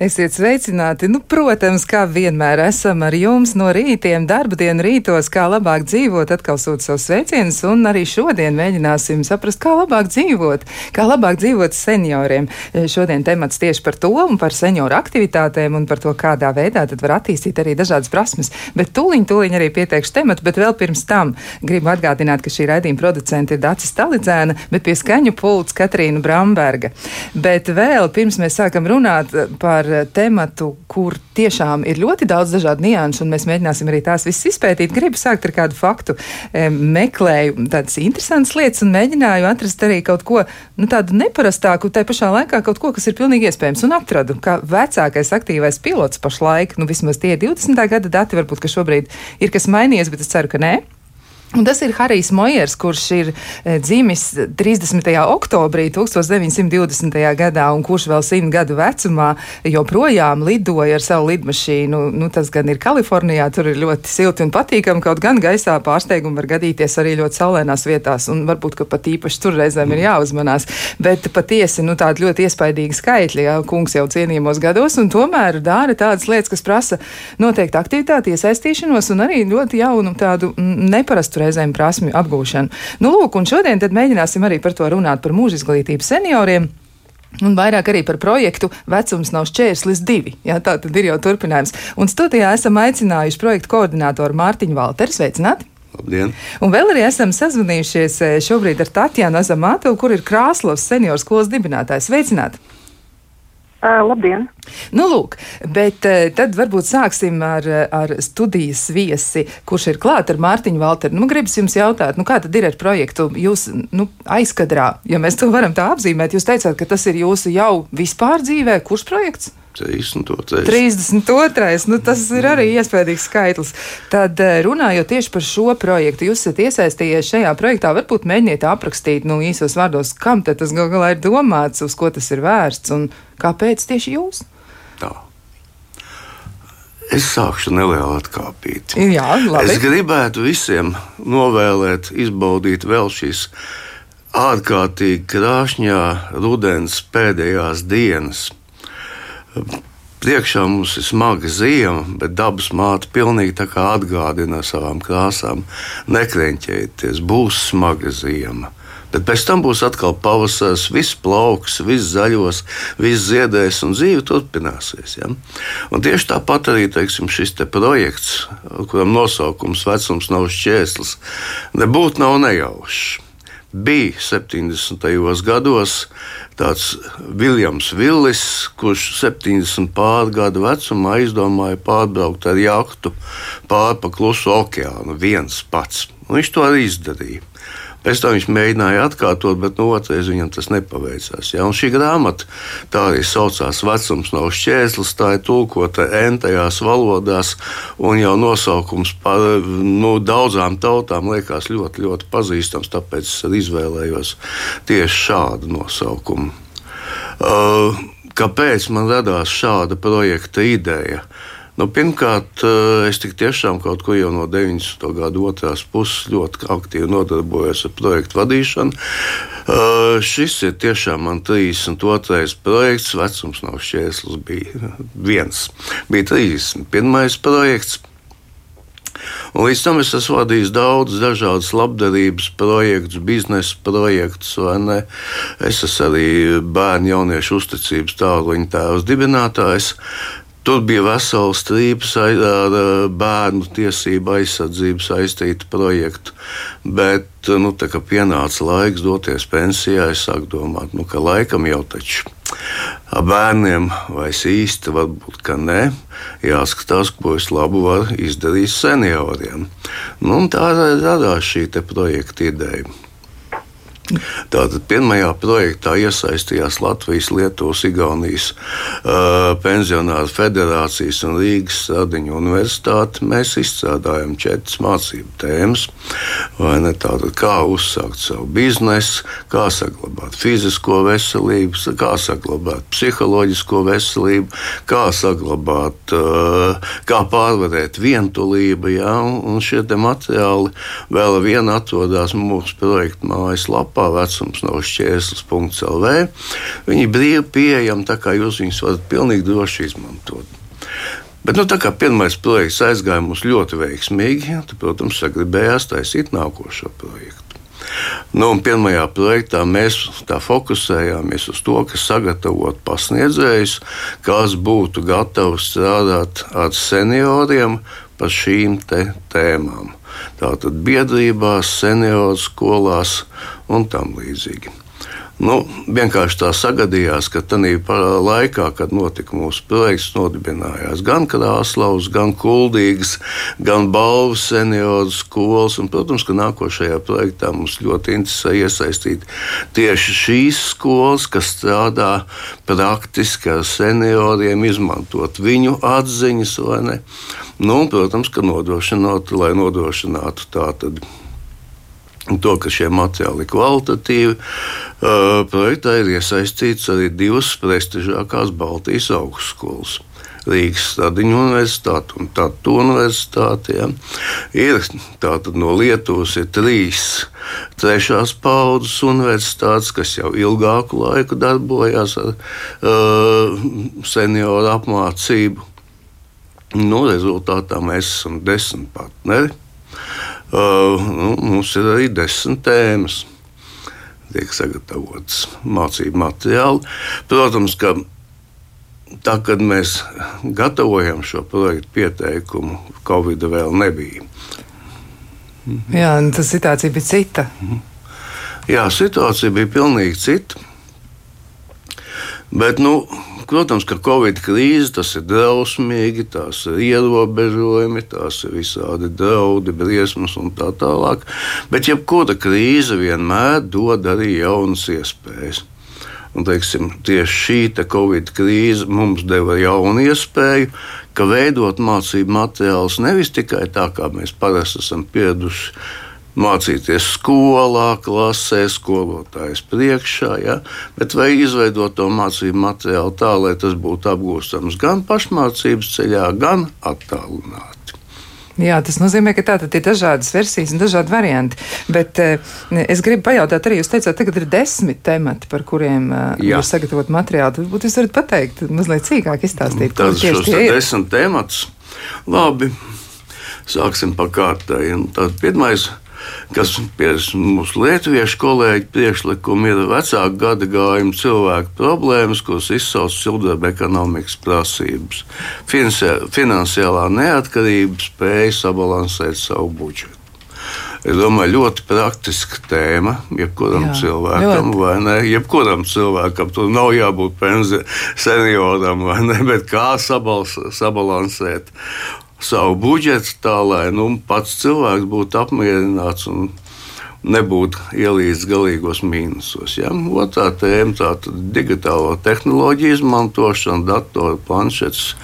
Esiet sveicināti! Nu, protams, kā vienmēr esam ar jums no rītiem, darba dienu rītos, kā labāk dzīvot, atkal sūta savus sveicienus, un arī šodien mēģināsim saprast, kā labāk dzīvot, kā labāk dzīvot senioriem. Eh, šodien temats tieši par to un par senioru aktivitātēm un par to, kādā veidā tad var attīstīt arī dažādas prasmes. Bet tūliņ, tūliņ arī pieteikšu tematu, bet vēl pirms tam gribu atgādināt, ka šī raidījuma producente ir Dācis Talidzēna, bet pie skaņu pults Katrīna Bramberga. Bet vēl pirms mēs sākam runāt par tematu, kur tiešām ir ļoti daudz dažādu nianšu, un mēs mēģināsim arī tās visas izpētīt. Gribu sākt ar kādu faktu. Meklēju tādas interesantas lietas un mēģināju atrast arī kaut ko nu, tādu neparastāku, tai pašā laikā kaut ko, kas ir pilnīgi iespējams. Un atradu, ka vecākais aktīvais pilots pašlaik, nu vismaz tie 20. gada dati, varbūt, ka šobrīd ir kas mainījies, bet es ceru, ka nē. Un tas ir Harijs Mojers, kurš ir e, dzimis 30. oktobrī 1920. gadā un kurš vēl simt gadu vecumā joprojām lidoja ar savu lidmašīnu. Nu, tas gan ir Kalifornijā, tur ir ļoti silti un patīkami, kaut gan gaisā pārsteigumi var gadīties arī ļoti saulēnās vietās, un varbūt, ka pat īpaši tur reizēm ir jāuzmanās. Bet patiesi, nu, tādi ļoti iespaidīgi skaitļi, jā, kungs jau cienījumos gados, un tomēr dara tādas lietas, kas prasa noteikti aktivitāti, iesaistīšanos un arī ļoti jaunu tādu neparastu reizēm prasmju apgūšanu. Nu, lūk, un šodien tad mēģināsim arī par to runāt, par mūža izglītību senioriem. Un vairāk arī par projektu Vecums nav šķērslis divi. Jā, tā tad ir jau turpinājums. Un studijā esam aicinājuši projektu koordinātoru Mārtiņu Valteru. Sveicināti! Labdien. Un vēl arī esam sazvanījušies eh, šobrīd ar Tatjānu Azamātu, kur ir Krāslovas senioru skolas dibinātājs. Sveicināti! Uh, labdien! Nu, lūk, bet uh, tad varbūt sāksim ar, ar studijas viesi, kurš ir klāt ar Mārtiņu Valteru. Nu, gribas jums jautāt, nu, kā tad ir ar projektu? Jūs nu, aizkadrā, ja mēs to varam tā apzīmēt, jūs teicāt, ka tas ir jūsu jau vispār dzīvē. Kurš projekts? 32. 32. Nu, tas ir arī iespējams skaitlis. Tad runājot tieši par šo projektu, jūs esat iesaistījies šajā projektā. Varbūt mēģiniet aprakstīt nu, īsos vārdos, kam tas gal galā ir domāts, uz ko tas ir vērsts un kāpēc tieši jūs? Tā. Es sākšu nelielu atkāpīt. Jā, labi. Es gribētu visiem novēlēt, izbaudīt vēl šīs ārkārtīgi krāšņā rudens pēdējās dienas Priekšā mums ir smaga ziema, bet dabas māte pilnīgi tā kā atgādina savām krāsām: nekreņķējieties, būs smaga ziema. Bet pēc tam būs atkal pavasaris, viss plauks, viss zaļos, viss ziedēs un dzīve turpināsies. Ja? Un tieši tāpat arī teiksim, šis te projekts, kuram nosaukums vecums nav šķērslis, nebūtu nav nejaušs bija 70. gados tāds Viljams Villis, kurš 70 pāri gadu vecumā izdomāja pārbraukt ar jahtu pāri pa klusu okeānu viens pats. Un viņš to arī izdarīja. Pēc tam viņš mēģināja atkārtot, bet no otras viņam tas nepaveicās. Ja? Un šī grāmata tā arī saucās Vecums nav šķērslis, tā ir tulkota entajās valodās, un jau nosaukums par nu, daudzām tautām liekas ļoti, ļoti pazīstams, tāpēc es izvēlējos tieši šādu nosaukumu. Uh, kāpēc man radās šāda projekta ideja? Nu, pirmkārt, eh, es tiešām kaut ko jau no 90. gada otrās puses ļoti aktīvi nodarbojos ar projektu vadīšanu. Uh, šis ir tiešām man 32. projekts. Vecums nav šķērslis, bija viens. Bija 31. projekts. Un līdz tam es esmu vadījis daudzus dažādus labdarības projektus, biznesa projektus. Es esmu arī bērnu jauniešu uzticības tālruņa tēvs dibinātājs. Tur bija vesels strīps ar bērnu tiesību aizsardzību saistītu projektu. Bet, nu, tā kā pienāca laiks doties pensijā, es sāku domāt, nu, ka laikam jau taču bērniem vairs īsti varbūt, ka nē, jāskatās, ko es labu varu izdarīt senioriem. Nu, tā radās šī projekta ideja. Tātad pirmajā projektā iesaistījās Latvijas, Lietuvas, Igaunijas uh, pensionāru federācijas un Rīgas Radiņu universitāte. Mēs izstrādājam četras mācību tēmas. Tātad, kā uzsākt savu biznesu, kā saglabāt fizisko veselību, kā saglabāt psiholoģisko veselību, kā saglabāt, uh, kā pārvarēt vientulību. Ja? Un šie materiāli vēl vien atrodas mūsu projekta mājaslapā lapā vecums nav šķērslis.lv. Viņi ir brīvi pieejami, tā kā jūs viņus varat pilnīgi droši izmantot. Bet, nu, tā kā pirmais projekts aizgāja mums ļoti veiksmīgi, tad, protams, sagribējās taisīt nākošo projektu. Nu, pirmajā projektā mēs fokusējāmies uz to, ka sagatavot pasniedzējus, kas būtu gatavi strādāt ar senioriem par šīm tēmām. Tātad biedrībās, senioru skolās un tam līdzīgi. Nu, vienkārši tā sagadījās, ka tajā laikā, kad notika mūsu projekts, nodibinājās gan Krāslaus, gan Kuldīgas, gan Balvas senioru skolas. Un, protams, ka nākošajā projektā mums ļoti interesē iesaistīt tieši šīs skolas, kas strādā praktiski ar senioriem, izmantot viņu atziņas? Nu, un, protams, ka nodrošināt, lai nodrošinātu tādu to, ka šie materiāli ir kvalitatīvi. Projektā ir iesaistīts arī divas prestižākās Baltijas augstskolas. Rīgas Stadiņu universitāte un Tatu universitāte. Ja. Ir tātad no Lietuvas ir trīs trešās paudzes universitātes, kas jau ilgāku laiku darbojās ar uh, senioru apmācību. Nu, rezultātā mēs esam desmit partneri. Uh, nu, mums ir arī desmit tēmas. Tiek sagatavotas mācību materiāli. Protams, ka tā, kad mēs gatavojam šo projektu pieteikumu, Covid vēl nebija. Jā, tā situācija bija cita. Jā, situācija bija pilnīgi cita. Bet, nu, Protams, ka Covid krīze tas ir drausmīgi, tās ir ierobežojumi, tās ir visādi draudi, briesmas un tā tālāk. Bet jebkura krīze vienmēr dod arī jaunas iespējas. Un, teiksim, tieši šī Covid krīze mums deva jaunu iespēju, ka veidot mācību materiālus nevis tikai tā, kā mēs parasti esam pieraduši mācīties skolā, klasē, skolotājas priekšā, ja? bet vai izveidot to mācību materiālu tā, lai tas būtu apgūstams gan pašmācības ceļā, gan attālināti. Jā, tas nozīmē, ka tātad ir dažādas versijas un dažādi varianti. Bet eh, es gribu pajautāt, arī jūs teicāt, tagad ir desmit temati, par kuriem eh, jūs sagatavot materiālu. Tad būtu jūs varat pateikt, mazliet cīkāk izstāstīt, tie ir. Desmit tematus. Labi, sāksim pa kārtai. Tad pirmais kas pie mūsu lietuviešu kolēģi priekšlikumi ir vecāku gada gājumu cilvēku problēmas, kuras izsauc cilvēku ekonomikas prasības, finansiālā neatkarība, spēja sabalansēt savu budžetu. Es domāju, ļoti praktiska tēma. Jebkuram Jā, cilvēkam, ļoti. vai ne? Jebkuram cilvēkam tur nav jābūt pensi, senioram, vai ne? Bet kā sabals, sabalansēt savu budžetu tā, lai nu, pats cilvēks būtu apmierināts un nebūtu ielīdz galīgos mīnusos. Ja? Otrā tēma - tātad digitālo tehnoloģiju izmantošana, datoru, planšetes,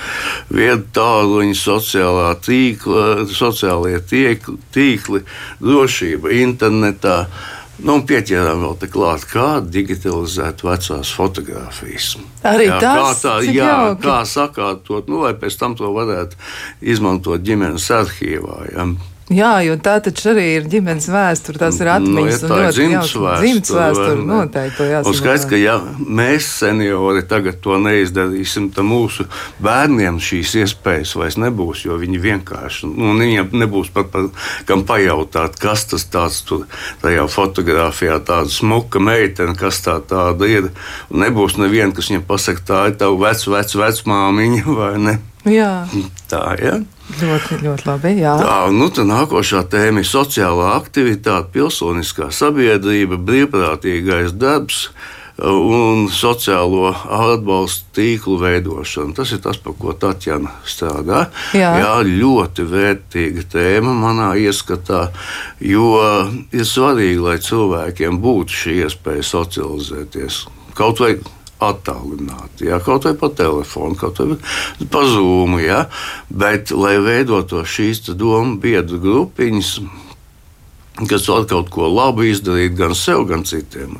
vietu tāluņi, sociālā tīkla, sociālie tīkli, tīkli, drošība internetā. Nu, pieķērām vēl tā klāt, kā digitalizēt vecās fotogrāfijas. Arī jā, tas, kā tā, jā, jauki. kā sakārtot, nu, lai pēc tam to varētu izmantot ģimenes arhīvā. Ja. Jā, jo tā taču arī ir ģimenes vēsture, tās ir atmiņas nu, ja, un ļoti dzimts vēsture. Noteikti to jāsaka. Skaidrs, ka ja mēs seniori tagad to neizdarīsim, tad mūsu bērniem šīs iespējas vairs nebūs, jo viņi vienkārši, nu, viņiem nebūs pat par kam pajautāt, kas tas tāds tur tajā fotografijā, tāda smuka meitene, kas tā tāda ir. Un nebūs neviena, kas viņam pasaka, tā ir tava vec, vec, vecmāmiņa vai ne. Jā. Tā, ja? Ļoti, ļoti labi. Jā. Tā, nu, nākošā tēma ir sociālā aktivitāte, pilsoniskā sabiedrība, brīvprātīgais darbs un sociālo atbalstu tīklu veidošana. Tas ir tas, par ko Tatjana strādā. Jā. Jā, ļoti vērtīga tēma manā ieskatā, jo ir svarīgi, lai cilvēkiem būtu šī iespēja socializēties. Kaut vai attālināti, ja, kaut vai pa telefonu, kaut vai pa zūmu. Ja, bet, lai veidotu šīs domu biedru grupiņas, kas var kaut ko labu izdarīt gan sev, gan citiem.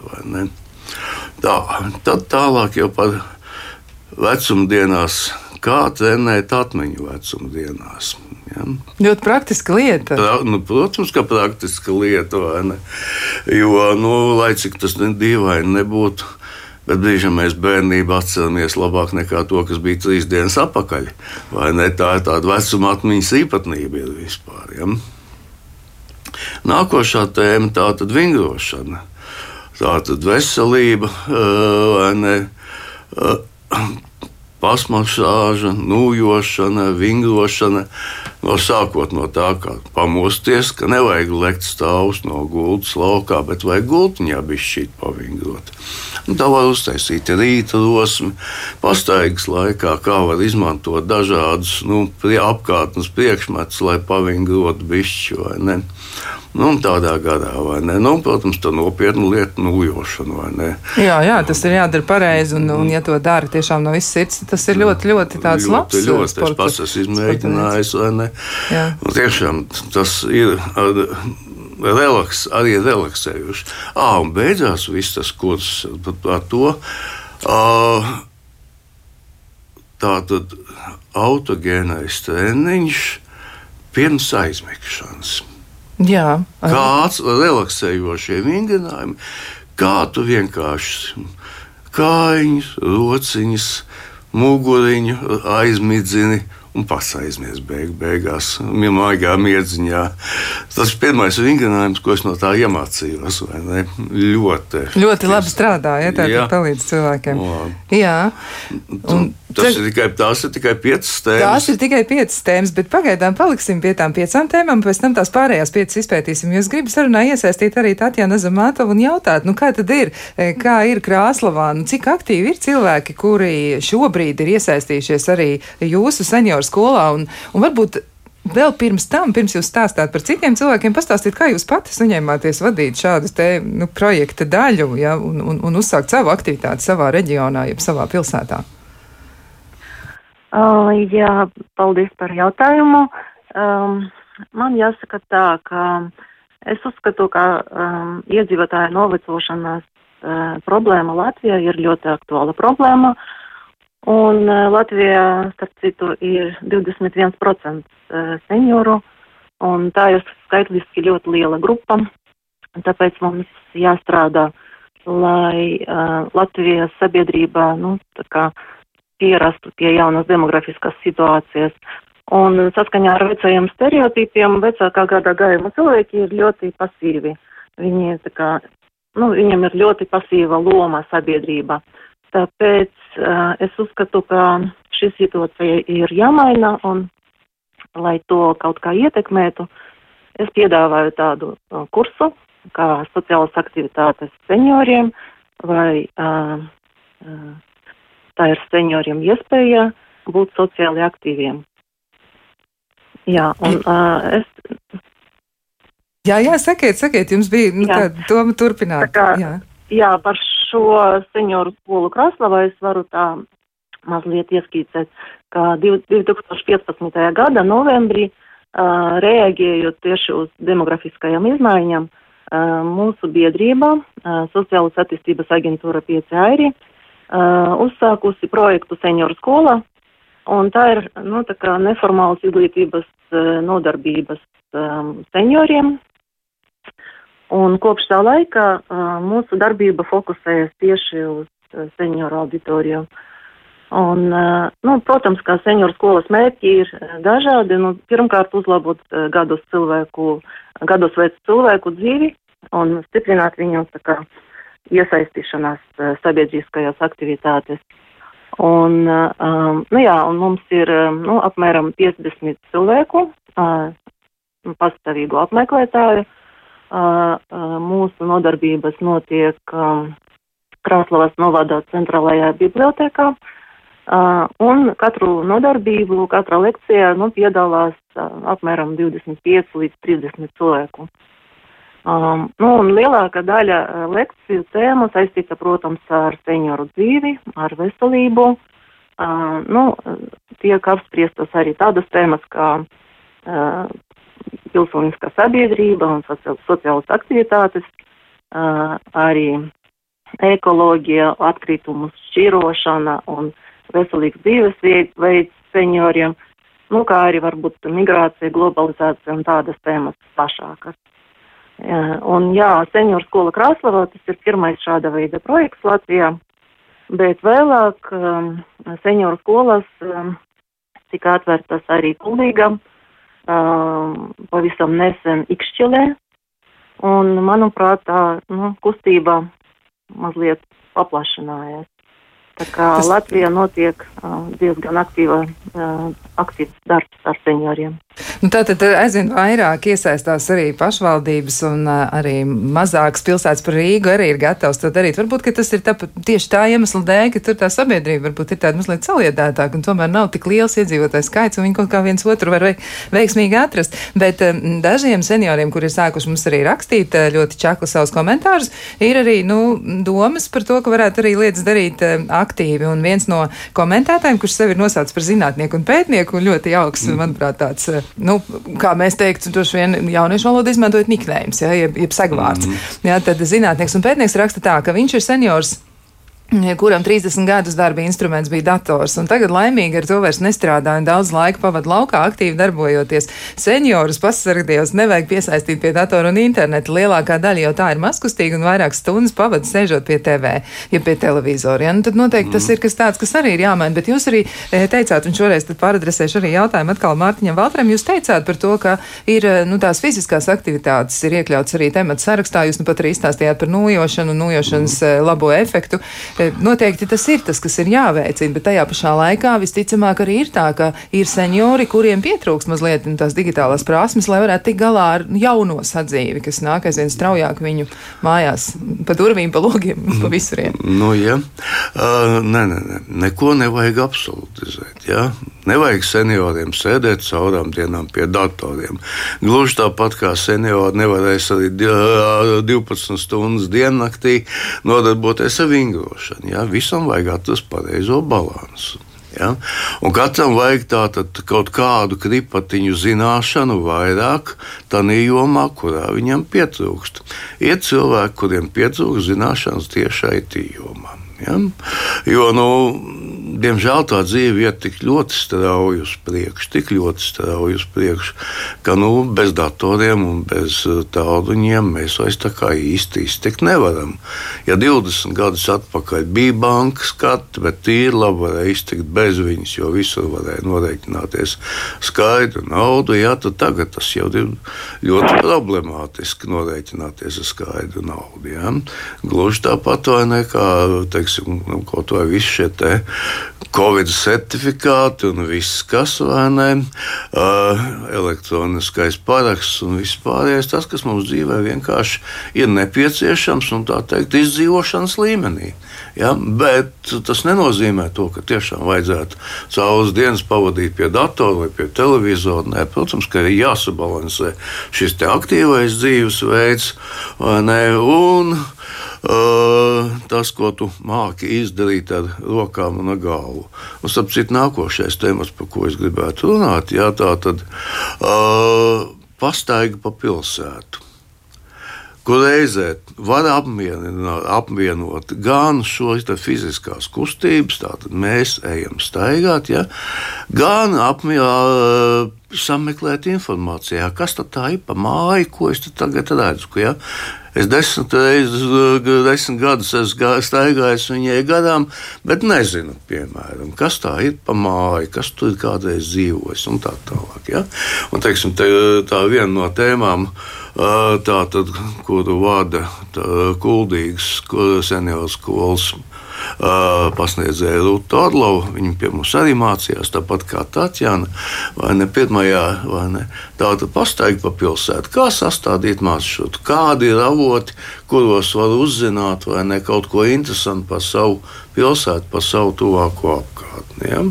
Tā, tad tālāk jau par vecumdienās, kā trenēt atmiņu vecumdienās. Ja. Ļoti praktiska lieta. Pra, nu, protams, ka praktiska lieta? Jo, nu, lai cik tas ne dīvaini nebūtu, bet brīžiem mēs bērnību atceramies labāk nekā to, kas bija trīs dienas atpakaļ. Vai ne? Tā ir tāda vecuma atmiņas īpatnība vispār. Ja? Nākošā tēma - tātad vingrošana. Tātad veselība, vai ne? Pasmaksāža, nūjošana, vingrošana. No sākot no tā, kā pamosties, ka nevajag lekt stāvus no gultas laukā, bet vajag gultiņā bišķīt pavingrot. Un tā var uztaisīt rīta rosmi, pastaigas laikā, kā var izmantot dažādus nu, apkārtnes priekšmetus, lai pavingrotu bišķi vai ne. Nu, tādā gadā, vai ne? Nu, protams, tā nopietna lieta, nūjošana, vai ne? Jā, jā, tas ir jādara pareizi, un, un ja to dara tiešām no visas sirds, tas ir ļoti, ļoti tāds ļoti, labs. uh, Ļoti, sporta- es pats esmu izmēģinājis, vai ne? Jā. Un tiešām tas ir ar, relaks, arī relaksējuši. Ah, un beidzās viss tas kurs par to. Uh, tā tad autogēnais treniņš pirms aizmigšanas. Jā, arī. Kāds relaksējošie vingrinājumi, kā tu vienkārši kājiņus, rociņus, muguriņu aizmidzini. Un pasaizmies beig, beigās, maigā miedziņā. Tas ir pirmais vingrinājums, ko es no tā iemācījos. Ļoti. Ļoti labi strādā, ja tā palīdz cilvēkiem. Jā. Jā, un Tas te- ir tikai, tās ir tikai piecas tēmas. Tās ir tikai piecas tēmas, bet pagaidām paliksim pie tām piecām tēmām, pēc tam tās pārējās piecas izpētīsim. Jo es gribu sarunā iesaistīt arī Tatjana Zamātovu un jautāt, nu kā tad ir, e, kā ir Krāslavā, nu cik aktīvi ir cilvēki, kuri šobrīd ir iesaistījušies arī jūsu senioru skolā un, un varbūt. Vēl pirms tam, pirms jūs stāstāt par citiem cilvēkiem, pastāstīt, kā jūs pati saņēmāties vadīt šādu te, nu, projekta daļu ja, un, un, un uzsākt savu aktivitāti savā reģionā, jeb savā pilsētā. Uh, jā, paldies par jautājumu. Um, man jāsaka tā, ka es uzskatu, ka um, iedzīvotāju novecošanās uh, problēma Latvijā ir ļoti aktuāla problēma. Un uh, Latvijā, starp citu, ir 21% uh, senioru, un tā ir skaitliski ļoti liela grupa. Tāpēc mums jāstrādā, lai uh, Latvijas sabiedrība, nu, tā kā pierastu pie jaunas demografiskas situācijas. Un saskaņā ar vecajiem stereotipiem vecākā gada gājuma cilvēki ir ļoti pasīvi. Viņi kā, nu, viņam ir ļoti pasīva loma sabiedrība. Tāpēc uh, es uzskatu, ka šī situācija ir jāmaina un, lai to kaut kā ietekmētu, es piedāvāju tādu uh, kursu, kā sociālas aktivitātes senioriem vai uh, uh, tā ir senioriem iespēja būt sociāli aktīviem. Jā, un uh, es, Jā, jā, sakiet, sakiet, jums bija nu, Jā. tā doma turpināt. Tā kā- jā. jā, par šo senioru skolu Kraslavā es varu tā mazliet ieskīcēt, ka div- 2015. gada novembrī, uh, reaģējot tieši uz demografiskajām izmaiņām, uh, mūsu biedrība, uh, Sociālas attīstības aģentūra 5 airi, uh, uzsākusi projektu senioru skola, un tā ir, nu, tā kā neformāls izglītības uh, nodarbības um, senioriem, Un kopš tā laika uh, mūsu darbība fokusējas tieši uz uh, senioru auditoriju. Un, uh, nu, protams, kā senioru skolas mērķi ir uh, dažādi. Nu, pirmkārt, uzlabot uh, gados cilvēku, gados vecu cilvēku dzīvi un stiprināt viņu kā iesaistīšanās uh, sabiedriskajās aktivitātēs. Un, uh, um, nu jā, un mums ir um, nu, apmēram 50 cilvēku, uh, pastāvīgu apmeklētāju. Uh, uh, mūsu nodarbības notiek Krāslavas novadā centrālajā bibliotekā. Uh, un katru nodarbību, katrā lekcijā nu, piedalās uh, apmēram 25 līdz 30 cilvēku. Um, nu, un lielākā daļa uh, lekciju tēmu saistīta, protams, ar senioru dzīvi, ar veselību. Uh, nu, tiek apspriestas arī tādas tēmas kā uh, pilsoniskā sabiedrība un sociāl, sociālas aktivitātes, uh, arī ekoloģija, atkritumu šķirošana un veselīgs dzīvesveids senioriem. nu, kā arī varbūt migrācija, globalizācija un tādas tēmas plašākas. Un jā, senioru skola Krāslavā tas ir pirmais šāda veida projekts Latvijā, bet vēlāk um, senioru skolas um, tika atvērtas arī Kulīgam, um, pavisam nesen Ikšķilē, un manuprāt tā nu, kustība mazliet paplašinājās. Tā kā Tas... Latvijā notiek uh, diezgan aktīva, uh, aktīvs darbs ar senioriem. Nu, Tātad aizvien vairāk iesaistās arī pašvaldības un uh, arī mazākas pilsētas par Rīgu arī ir gatavs to darīt. Varbūt tas ir tāpat, tieši tā iemesla dēļ, ka tur tā sabiedrība varbūt ir tāda mazliet saliedētāka un tomēr nav tik liels iedzīvotājs skaits un viņi kaut kā viens otru var veiksmīgi atrast. Bet um, dažiem senioriem, kuri ir sākuši mums arī rakstīt ļoti čakli savus komentārus, ir arī nu, domas par to, ka varētu arī lietas darīt uh, aktīvi. Un viens no komentētājiem, kurš sevi ir nosaucis par zinātnieku un pētnieku, un ļoti jauks, mm. manuprāt, tāds nu, kā mēs teiktu, droši vien jauniešu valodu izmantojot niknējums, ja, jeb, jeb segvārds. Mm. Ja, tad zinātnieks un pētnieks raksta tā, ka viņš ir seniors kuram 30 gadus darba instruments bija dators, un tagad laimīgi ar to vairs nestrādāja un daudz laika pavada laukā, aktīvi darbojoties. Seniorus pasargdījos nevajag piesaistīt pie datora un interneta. Lielākā daļa jau tā ir maskustīga un vairāk stundas pavada sēžot pie TV, ja pie televizora. Ja? Nu, tad noteikti mm. tas ir kas tāds, kas arī ir jāmaina, bet jūs arī e, teicāt, un šoreiz tad pāradresēšu arī jautājumu atkal Mārtiņam Valtram, jūs teicāt par to, ka ir, eh, nu, tās fiziskās aktivitātes ir iekļauts arī temats sarakstā, jūs nu pat arī izstāstījāt par nojošanu, nojošanas mm. labo efektu. Noteikti tas ir tas, kas ir jāveicina, bet tajā pašā laikā visticamāk arī ir tā, ka ir seniori, kuriem pietrūks mazliet tās digitālās prasmes, lai varētu tikt galā ar jauno sadzīvi, kas nāk aizvien straujāk viņu mājās, pa durvīm, pa logiem, pa visuriem. Nu, ja. uh, nē, nē, nē, neko nevajag absolutizēt. Ja? Nevajag senioriem sēdēt caurām dienām pie datoriem. Gluži tāpat kā seniori nevarēs arī 12 stundas diennaktī nodarboties ar vingrošanu. Ja? Visam vajag atrast pareizo balansu. Ja? Un katram vajag tātad kaut kādu kripatiņu zināšanu vairāk tādā jomā, kurā viņam pietrūkst. Ir cilvēki, kuriem pietrūkst zināšanas tieši IT jomā. Ja? Jo, nu, diemžēl tā dzīve iet tik ļoti strauji uz priekšu, tik ļoti strauji uz priekšu, ka nu, bez datoriem un bez uh, tāluņiem mēs vairs tā kā īsti iztikt nevaram. Ja 20 gadus atpakaļ bija bankas karte, bet tīri labi varēja iztikt bez viņas, jo visur varēja norēķināties skaidru naudu, ja, tad tagad tas jau ir ļoti problemātiski norēķināties ar skaidru naudu. Ja. Gluži tāpat vai ne, kā teiksim, kaut vai visi šie te Covid certifikāti un viss, kas vai ne, uh, elektroniskais paraksts un viss pārējais, tas, kas mums dzīvē vienkārši ir nepieciešams un tā teikt izdzīvošanas līmenī. Ja? Bet tas nenozīmē to, ka tiešām vajadzētu savas dienas pavadīt pie datora vai pie televizora. Nē, protams, ka ir jāsabalansē šis aktīvais dzīvesveids un Uh, tas, ko tu māki izdarīt ar rokām un ar galvu. Un, starp citu, nākošais temats, par ko es gribētu runāt, jā, tā tad uh, pastaiga pa pilsētu kur reizē var apvienot gan šos fiziskās kustības, tātad mēs ejam staigāt, ja, gan apvienot sameklēt informācijā, kas tā ir pa māju, ko es tagad redzu. Ja? Es desmit reizes, desmit gadus esmu staigājis viņai garām, bet nezinu, piemēram, kas tā ir pa māju, kas tur ir kādreiz dzīvojis un tā tālāk. Ja? Un, teiksim, te, tā viena no tēmām, tā tad, kuru vada Kuldīgas senioras skolas pasniedzēja Rūta Orlova. Viņa pie mums arī mācījās, tāpat kā Tatjana. Vai ne pirmajā, vai ne tāda pastaigta pa pilsētu. Kā sastādīt maršrutu, kādi ir avoti, kuros var uzzināt vai ne kaut ko interesantu par savu pilsētu, par savu tuvāko apkārtni. Ja?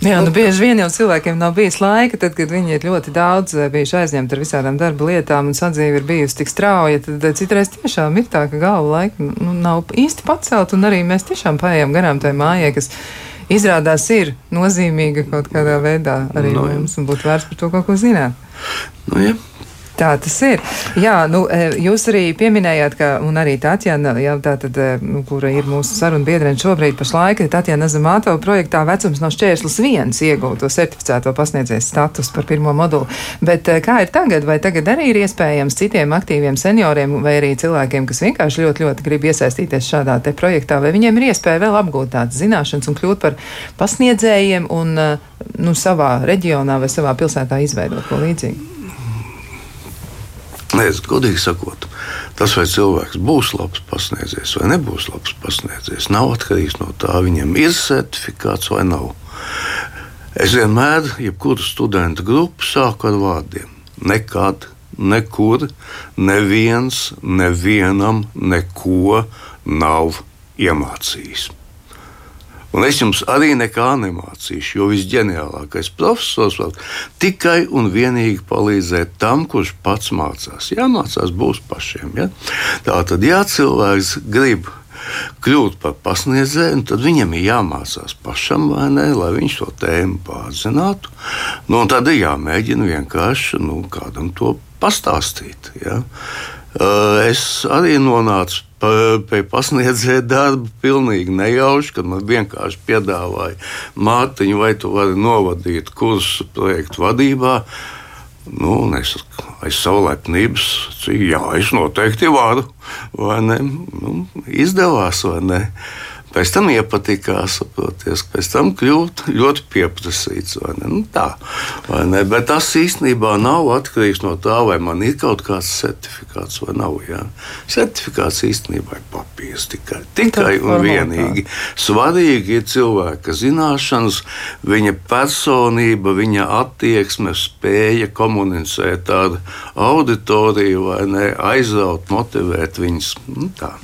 Jā, nu bieži vien jau cilvēkiem nav bijis laika, tad, kad viņi ir ļoti daudz eh, bijuši aizņemti ar visādām darba lietām un sadzīve ir bijusi tik strauja, tad eh, citreiz tiešām ir tā, ka galva laika nu, nav īsti pacelt un arī mēs tiešām paējam garām tai mājai, kas izrādās ir nozīmīga kaut kādā veidā arī no, nu, mums un būtu vērts par to kaut ko zināt. Nu, ja. Tā tas ir. Jā, nu, e, jūs arī pieminējāt, ka, un arī Tatjana, jā, tā tad, e, nu, kura ir mūsu saruna biedrene šobrīd pašlaik, Tatjana Zamātova projektā vecums no šķērslis viens iegūt to certificēto pasniedzējas status par pirmo modulu. Bet e, kā ir tagad? Vai tagad arī ir iespējams citiem aktīviem senioriem vai arī cilvēkiem, kas vienkārši ļoti, ļoti grib iesaistīties šādā te projektā, vai viņiem ir iespēja vēl apgūt tādas zināšanas un kļūt par pasniedzējiem un, nu, savā reģionā vai savā pilsētā izveidot ko līdzīgu? Nē, es godīgi sakot, tas, vai cilvēks būs labs pasniedzējs vai nebūs labs pasniedzējs, nav atkarīgs no tā, viņam ir certifikāts vai nav. Es vienmēr, jebkuru studentu grupu sāku ar vārdiem. Nekad, nekur, neviens, nevienam neko nav iemācījis. Un es jums arī nekā nemācīšu, jo visģeniālākais profesors var tikai un vienīgi palīdzēt tam, kurš pats mācās. Jāmācās būs pašiem. Ja? Tā tad, ja cilvēks grib kļūt par pasniedzēju, tad viņam ir jāmācās pašam, ne, lai viņš to tēmu pārzinātu. Nu, tad ir jāmēģina vienkārši nu, kādam to pastāstīt. Ja? Es arī nonācu pie pasniedzēja darba pilnīgi nejauši, kad man vienkārši piedāvāja mātiņu, vai tu vari novadīt kursu projektu vadībā. Nu, es aiz savu lepnības, cik jā, es noteikti varu. Nu, izdevās, vai ne? Pēc tam iepatikās, saproties, pēc tam kļūt ļoti pieprasīts. Nu, tā, Bet tas īstenībā nav atkarīgs no tā, vai man ir kaut kāds certifikāts vai nav. Jā. Certifikāts īstenībā ir papīrs tikai, tikai un vienīgi. Svarīgi ir cilvēka zināšanas, viņa personība, viņa attieksme, spēja komunicēt ar auditoriju vai ne, aizraut, motivēt viņus. Nu, tā.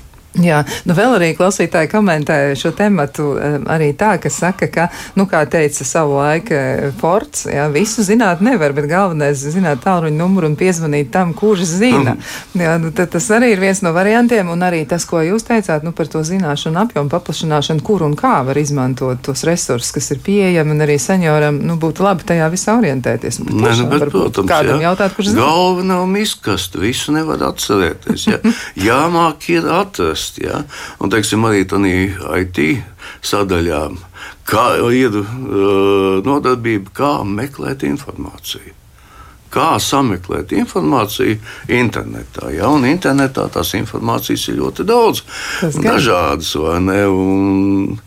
Jā, nu vēl arī klausītāji komentē šo tematu arī tā, ka saka, ka, nu, kā teica savu laiku eh, Forts, jā, visu zināt nevar, bet galvenais zināt tālruņa numuru un piezvanīt tam, kurš zina. Mm. Jā, nu, tas arī ir viens no variantiem, un arī tas, ko jūs teicāt, nu, par to zināšanu apjomu paplašināšanu, kur un kā var izmantot tos resursus, kas ir pieejami, un arī senioram, nu, būtu labi tajā visā orientēties. Nē, nu, bet, protams, kādam jā. jautāt, kurš zina. Galva nav miskasta, visu nevar atcerēties. Jā. Jāmāk ir atrast ieviest. Ja? Un, teiksim, arī tādā IT sadaļā, kā ir uh, nodarbība, kā meklēt informāciju. Kā sameklēt informāciju internetā. Ja? Un internetā tās informācijas ir ļoti daudz, dažādas, vai ne? Un,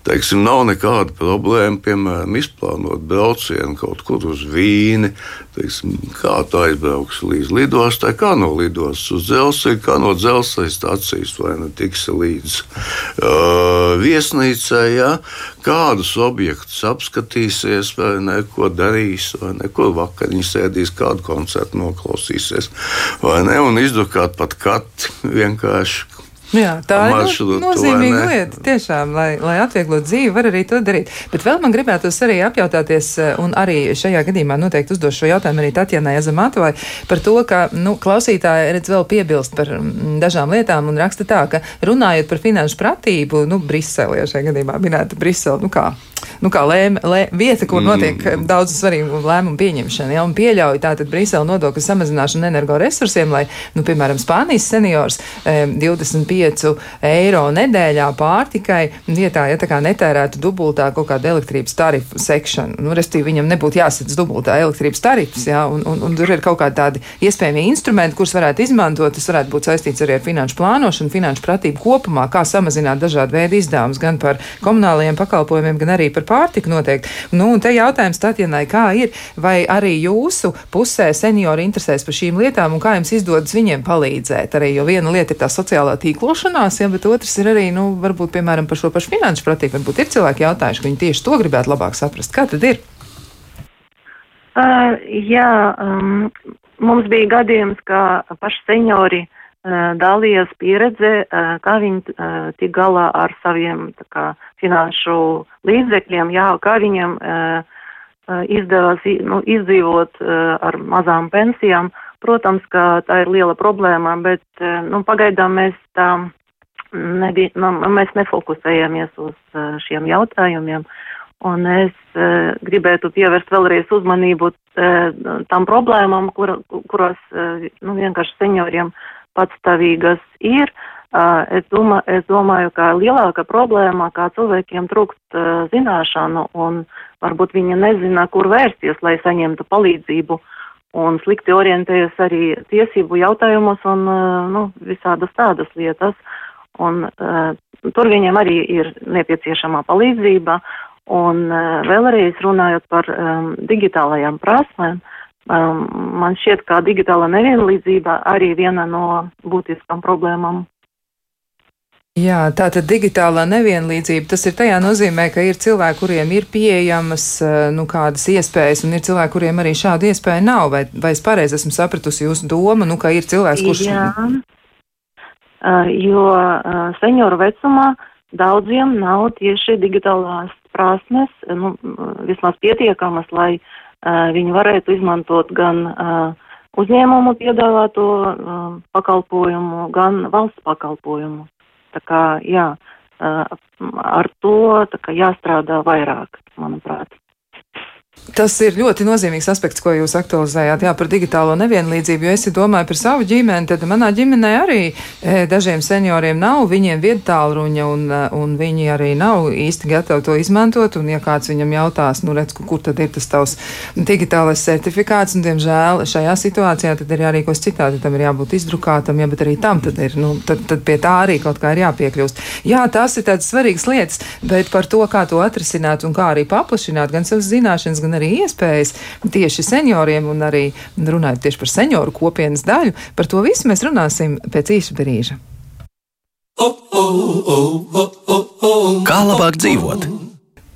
Teiksim, nav nekāda problēma, piemēram, izplānot braucienu kaut kur uz Vīni. Teiksim, kā tā aizbrauks līdz lidostai, kā no lidostas uz dzelzceļa, kā no dzelzceļa stācijas vai nu tiks līdz uh, viesnīcai, ja? kādus objektus apskatīsies, vai ne, ko darīs, vai ne, kur vakariņu sēdīs, kādu koncertu noklausīsies, ne, un izdukāt pat kati vienkārši Jā, tā maršrutu, ir no, nozīmīga lieta. Tiešām, lai, lai atvieglotu dzīvi, var arī to darīt. Bet vēl man gribētos arī apjautāties, eh, un arī šajā gadījumā noteikti uzdošu šo jautājumu arī Tatjanai Azamatovai par to, ka nu, klausītāji redz vēl piebilst par mm, dažām lietām un raksta tā, ka runājot par finanšu pratību, nu, Brisele, ja šajā gadījumā minēta Brisele, nu kā, nu kā lēma, lē, vieta, kur mm. notiek mm. daudz svarīgu lēmumu pieņemšana, ja, un pieļauj tātad Brisele nodokļu samazināšanu energoresursiem, lai, nu, piemēram, Spānijas seniors eh, 25 5 eiro nedēļā pārtikai vietā, ja tā kā netērētu dubultā kaut kādu elektrības tarifu sekšanu. Nu, Restīvi viņam nebūtu jāsadz dubultā elektrības tarifs, jā, un, un, un tur ir kaut kādi tādi iespējami instrumenti, kurus varētu izmantot. Tas varētu būt saistīts arī ar finanšu plānošanu, finanšu pratību kopumā, kā samazināt dažādu veidu izdevumus gan par komunālajiem pakalpojumiem, gan arī par pārtiku noteikti. Nu, un te jautājums Tatjanai, kā ir, vai arī jūsu pusē seniori interesēs par šīm lietām un kā jums izdodas viņiem palīdzēt arī, jo viena lieta ir tā sociālā tīkla tīklošanās, ja, bet otrs ir arī, nu, varbūt, piemēram, par šo pašu finanšu pratību. Varbūt ir cilvēki jautājuši, ka viņi tieši to gribētu labāk saprast. Kā tad ir? Uh, jā, um, mums bija gadījums, ka paši seniori uh, dalījās pieredze, kā viņi tik galā ar saviem kā, finanšu līdzekļiem, jā, kā viņiem izdevās nu, izdzīvot ar mazām pensijām. Protams, ka tā ir liela problēma, bet nu, pagaidām mēs tā nebija, nu, mēs nefokusējamies uz šiem jautājumiem. Un es gribētu pievērst vēlreiz uzmanību tām problēmām, kur, kuros nu, vienkārši senioriem patstāvīgas ir. Es, domā, es domāju, ka lielāka problēma, kā cilvēkiem trūkst zināšanu un varbūt viņi nezina, kur vērsties, lai saņemtu palīdzību un slikti orientējas arī tiesību jautājumos un nu, visādas tādas lietas. Un, uh, tur viņiem arī ir nepieciešama palīdzība. Un uh, vēlreiz runājot par um, digitālajām prasmēm, um, man šķiet, ka digitāla nevienlīdzība arī viena no būtiskām problēmām. Jā, tā tad digitālā nevienlīdzība, tas ir tajā nozīmē, ka ir cilvēki, kuriem ir pieejamas nu, kādas iespējas, un ir cilvēki, kuriem arī šāda iespēja nav. Vai, vai es pareizi esmu sapratusi jūsu domu, nu, ka ir cilvēks, kurš. Jā, jo senioru vecumā daudziem nav tieši digitālās prasmes, nu, vismaz pietiekamas, lai viņi varētu izmantot gan uzņēmumu piedāvāto pakalpojumu, gan valsts pakalpojumu. Tā kā, jā, ar to kā, jāstrādā vairāk, manuprāt. Tas ir ļoti nozīmīgs aspekts, ko jūs aktualizējāt jā, par digitālo nevienlīdzību. Jo es domāju par savu ģimeni, tad manā ģimenē arī e, dažiem senioriem nav, viņiem vieta tālruņa, un, e, un viņi arī nav īsti gatavi to izmantot. Un, ja kāds viņam jautās, nu, redz, kur tad ir tas tavs digitālais certifikāts, un, diemžēl, šajā situācijā tad ir jārīkos citādi, tam ir jābūt izdrukātam, ja, bet arī tam tad ir, nu, tad, tad pie tā arī kaut kā ir jāpiekļūst. Jā, tās ir tādas svarīgas lietas, bet par to, kā to atrisināt un kā arī paplašināt gan savas zināšanas, gan arī arī iespējas tieši senioriem un arī runājot tieši par senioru kopienas daļu. Par to visu mēs runāsim pēc īsa brīža. Kā labāk dzīvot?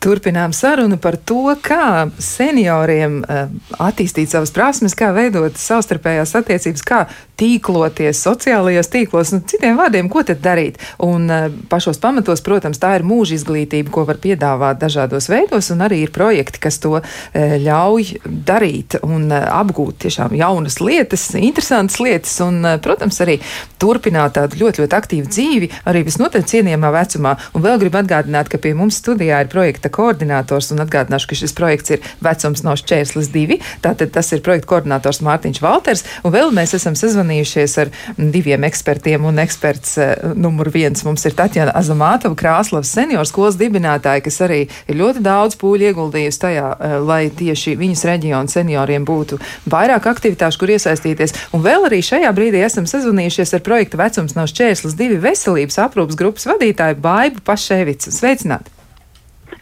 Turpinām sarunu par to, kā senioriem uh, attīstīt savas prasmes, kā veidot savstarpējās attiecības, kā tīkloties sociālajos tīklos, nu, citiem vārdiem, ko tad darīt. Un uh, pašos pamatos, protams, tā ir mūža izglītība, ko var piedāvāt dažādos veidos, un arī ir projekti, kas to uh, ļauj darīt un apgūt tiešām jaunas lietas, interesantas lietas, un, protams, arī turpināt tādu ļoti, ļoti aktīvu dzīvi, arī visnotaļ cienījamā vecumā. Un vēl gribu atgādināt, ka pie mums studijā ir projekta koordinators, un atgādināšu, ka šis projekts ir vecums no šķērslis divi. Tātad tas ir projekta koordinators Mārtiņš Valters, un vēl mēs esam sazvanījuši sazvanījušies ar diviem ekspertiem, un eksperts uh, numur viens mums ir Tatjana Azamātova, Krāslavas senioru skolas dibinātāja, kas arī ir ļoti daudz pūļu ieguldījusi tajā, uh, lai tieši viņas reģiona senioriem būtu vairāk aktivitāšu, kur iesaistīties. Un vēl arī šajā brīdī esam sazvanījušies ar projekta vecums nav šķērslis divi veselības aprūpas grupas vadītāju Baibu Paševicu. Sveicināti!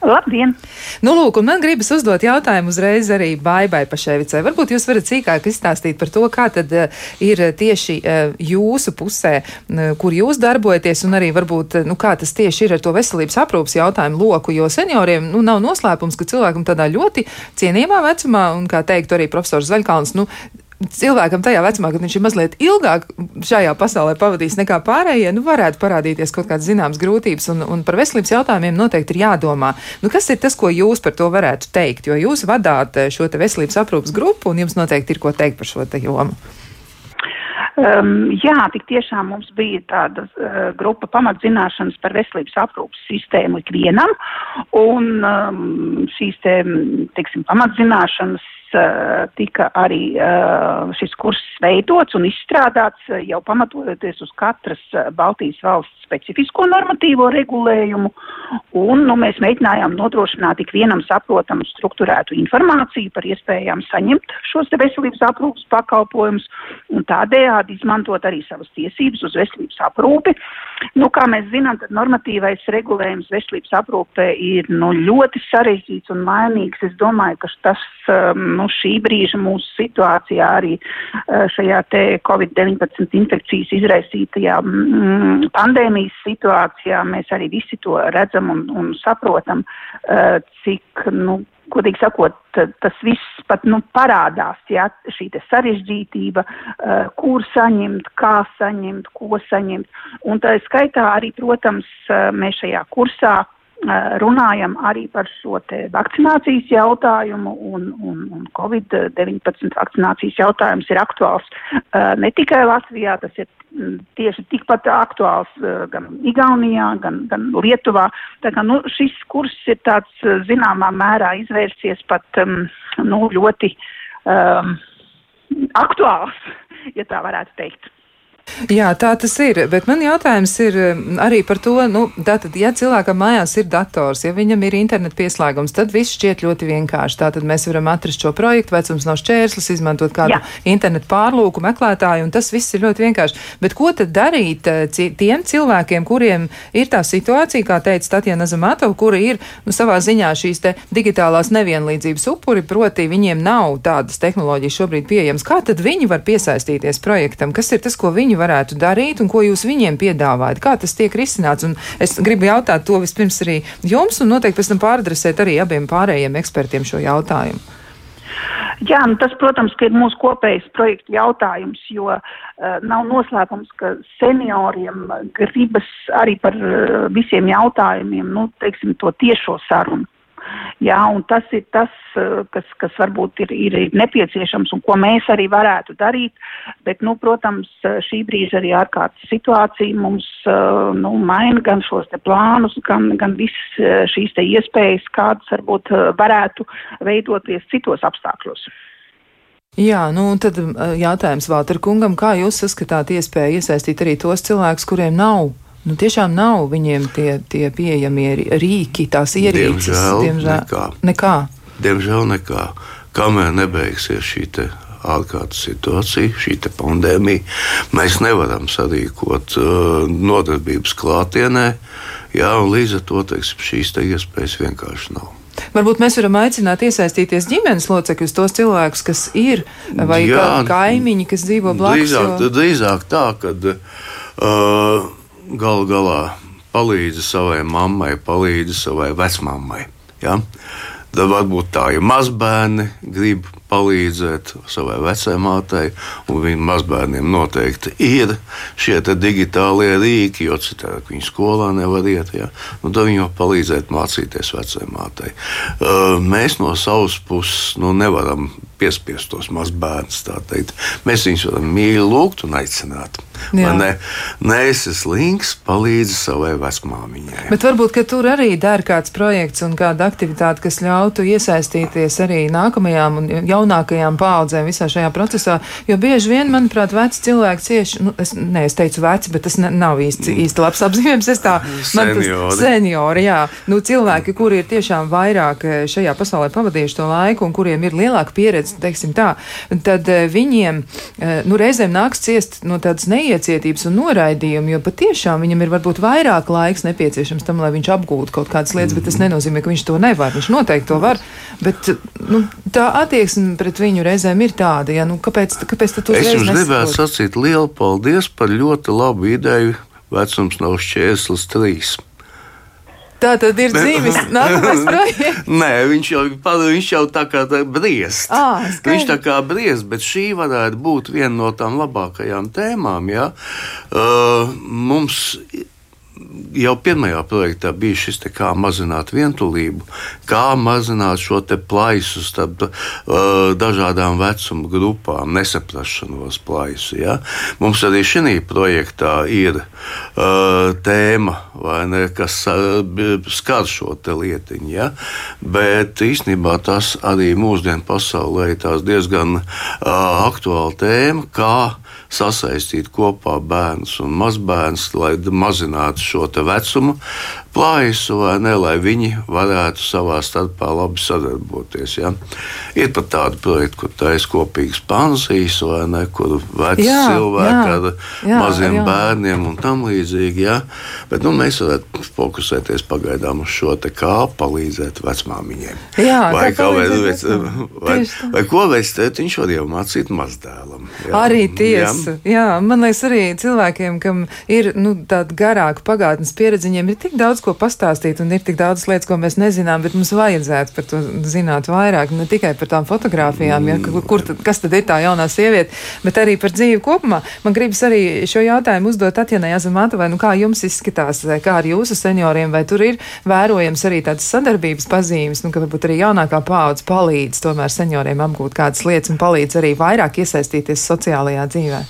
Labdien! Nu, lūk, man gribas uzdot jautājumu uzreiz arī Baibai Paševicai. Varbūt jūs varat sīkāk izstāstīt par to, kā tad uh, ir tieši uh, jūsu pusē, kur jūs darbojaties, un arī varbūt, nu, kā tas tieši ir ar to veselības aprūpas jautājumu loku, jo senioriem, nu, nav noslēpums, ka cilvēkam tādā ļoti cienījamā vecumā, un kā teiktu arī profesors Zaļkalns, nu, cilvēkam tajā vecumā, kad viņš ir mazliet ilgāk šajā pasaulē pavadījis nekā pārējie, nu, varētu parādīties kaut kādas zināmas grūtības, un, un par veselības jautājumiem noteikti ir jādomā. Nu, kas ir tas, ko jūs par to varētu teikt? Jo jūs vadāt eh, šo veselības aprūpas grupu, un jums noteikti ir ko teikt par šo jomu. Um, jā, tik tiešām mums bija tāda uh, grupa pamatzināšanas par veselības aprūpas sistēmu ikvienam, un um, šīs te, teiksim, pamatzināšanas tika arī eh, šis kurs veidots un izstrādāts eh, jau pamatojoties uz katras Baltijas valsts specifisko normatīvo regulējumu. Un, nu, mēs mēģinājām nodrošināt ikvienam saprotamu struktūrētu informāciju par iespējām saņemt šos veselības aprūpas pakalpojumus un tādējādi izmantot arī savas tiesības uz veselības aprūpi. Nu, kā mēs zinām, tad normatīvais regulējums veselības aprūpē ir nu, ļoti sarežģīts un mainīgs. Es domāju, ka tas um, nu, šī brīža mūsu situācijā arī uh, šajā te Covid-19 infekcijas izraisītajā mm, pandēmijas situācijā mēs arī visi to redzam un, un saprotam, uh, cik, nu, godīgi sakot, tas viss pat nu, parādās, ja šī sarežģītība, uh, kur saņemt, kā saņemt, ko saņemt. Un tā skaitā arī, protams, uh, mēs šajā kursā runājam arī par šo vakcinācijas jautājumu, un, un, un Covid-19 vakcinācijas jautājums ir aktuāls uh, ne tikai Latvijā, tas ir tieši tikpat aktuāls eh, gan Igaunijā, gan, gan Lietuvā. Tā kā nu, šis kurs ir tāds eh, zināmā mērā izvērsies pat um, nu, ļoti um, aktuāls, ja tā varētu teikt. Jā, tā tas ir. Bet man jautājums ir mm, arī par to, nu, tātad, ja cilvēkam mājās ir dators, ja viņam ir interneta pieslēgums, tad viss šķiet ļoti vienkārši. Tātad mēs varam atrast šo projektu, vecums nav šķērslis, izmantot kādu Jā. internetu pārlūku meklētāju, un tas viss ir ļoti vienkārši. Bet ko tad darīt eh, tiem cilvēkiem, kuriem ir tā situācija, kā teica Tatjana Zamatova, kura ir nu, savā ziņā šīs te digitālās nevienlīdzības upuri, proti viņiem nav tādas tehnoloģijas šobrīd pieejamas. Kā tad viņi var piesaistīties projektam? Kas ir tas, ko viņi varētu darīt un ko jūs viņiem piedāvājat? Kā tas tiek risināts? Un es gribu jautāt to vispirms arī jums un noteikti pēc tam pāradresēt arī abiem pārējiem ekspertiem šo jautājumu. Jā, nu tas, protams, ir mūsu kopējs projekta jautājums, jo uh, nav noslēpums, ka senioriem gribas arī par uh, visiem jautājumiem, nu, teiksim, to tiešo sarunu. Jā, un tas ir tas, eh, kas, kas varbūt ir, ir nepieciešams un ko mēs arī varētu darīt. Bet, nu, protams, šī brīža arī ārkārtas situācija mums eh, nu, maina gan šos plānus, gan, gan visas eh, šīs iespējas, kādas varbūt varētu veidoties citos apstākļos. Jā, nu tad jautājums Vāter kungam, kā jūs saskatāt iespēju iesaistīt arī tos cilvēkus, kuriem nav Nu, tiešām nav viņiem tie, tie pieejamie rīki, tās ierīces. Diemžēl, diemžēl nekā. nekā. Diemžēl nekā. Kamēr nebeigsies šī ārkārtas situācija, šī pandēmija, mēs nevaram sarīkot uh, nodarbības klātienē. Jā, līdz ar to teiksim, šīs te iespējas vienkārši nav. Varbūt mēs varam aicināt iesaistīties ģimenes locekļus, tos cilvēkus, kas ir, vai Jā, kaimiņi, kas dzīvo blakus. Drīzāk, jo... drīzāk tā, ka. Uh, galu galā palīdzi savai mammai, palīdzi savai vecmāmai. Ja? Tad varbūt tā, ja mazbērni grib palīdzēt savai vecāmātei, un viņu mazbērniem noteikti ir šie digitālie rīki, jo citādi viņi skolā nevar iet. Ja? Nu, tad viņi var palīdzēt mācīties vecāmātei. Mēs no savas puses nu, nevaram piespiest tos mazbērnus. Mēs viņus varam mīlēt, lūgt un aicināt. Ne, nē, es esmu links, palīdzi savai vecmāmiņai. Bet varbūt tur arī der kāds projekts un kāda aktivitāte, kas ļautu iesaistīties arī nākamajām un jaunākajām paudzēm visā šajā procesā. Jo bieži vien, manuprāt, veci cilvēki cieši, nu, es, ne, es teicu veci, bet tas ne, nav īsti, īsti labs apzīmējums. Es tā, tas seniori, jā. Nu, cilvēki, kuri ir tiešām vairāk eh, šajā pasaulē pavadījuši to laiku un kuriem ir lielāka pieredze, teiksim tā, tad eh, viņiem, eh, nu, reizēm nāks ciest no tādas neiecietības un noraidījuma, jo patiešām viņam ir varbūt vairāk laiks nepieciešams tam, lai viņš apgūtu kaut kādas lietas, bet tas mhm. nenozīmē, ka viņš to nevar. Viņš noteikti to var, bet nu, tā attieksme pret viņu reizēm ir tāda, ja, nu, kāpēc, kāpēc tad Es jums gribētu sacīt lielu paldies par ļoti labu ideju. Vecums nav šķērslis trīs. Tā tad ir dzīves nākamais projekts. Nē, viņš jau, viņš jau tā kā tā briest. À, viņš tā kā briest, bet šī varētu būt viena no tām labākajām tēmām. Ja? Uh, mums jau pirmajā projektā bija šis kā mazināt vientulību, kā mazināt šo plaisu starp uh, dažādām vecuma grupām, nesaprašanos plaisu. Ja? Mums arī šī projektā ir uh, tēma, ne, kas uh, skar šo lietiņu, ja? bet īstenībā tas arī mūsdienu pasaulē ir diezgan uh, aktuāla tēma, kā sasaistīt kopā bērnus un mazbērnus, lai mazinātu šo vecumu plaisu, vai ne, lai viņi varētu savā starpā labi sadarboties. Ja? Ir pat tādi projekti, kur taisa kopīgas pansijas, vai ne, kur veci jā, cilvēki jā, ar jā, maziem jā. bērniem un tam līdzīgi. Ja? Bet nu, mēs varētu fokusēties pagaidām uz šo te kā palīdzēt vecmāmiņiem. Jā, vai, kā veic, vai, vai ko veids tētiņš var jau mācīt mazdēlam. Jā. Arī tiesa. Jā. jā, man liekas arī cilvēkiem, kam ir nu, tāda garāka pagātnes pieredze, viņiem ir tik daudz ko pastāstīt, un ir tik daudz lietas, ko mēs nezinām, bet mums vajadzētu par to zināt vairāk. Ne tikai par tām fotografijām, ja, kur, kas tad ir tā jaunā sieviete, bet arī par dzīvi kopumā. Man gribas arī šo jautājumu uzdot Atjanai Azamātovai, nu kā jums izskatās, kā ar jūsu senioriem, vai tur ir vērojams arī tādas sadarbības pazīmes, nu, ka varbūt arī jaunākā paudze palīdz tomēr senioriem apgūt kādas lietas un palīdz arī vairāk iesaistīties sociālajā dzīvē.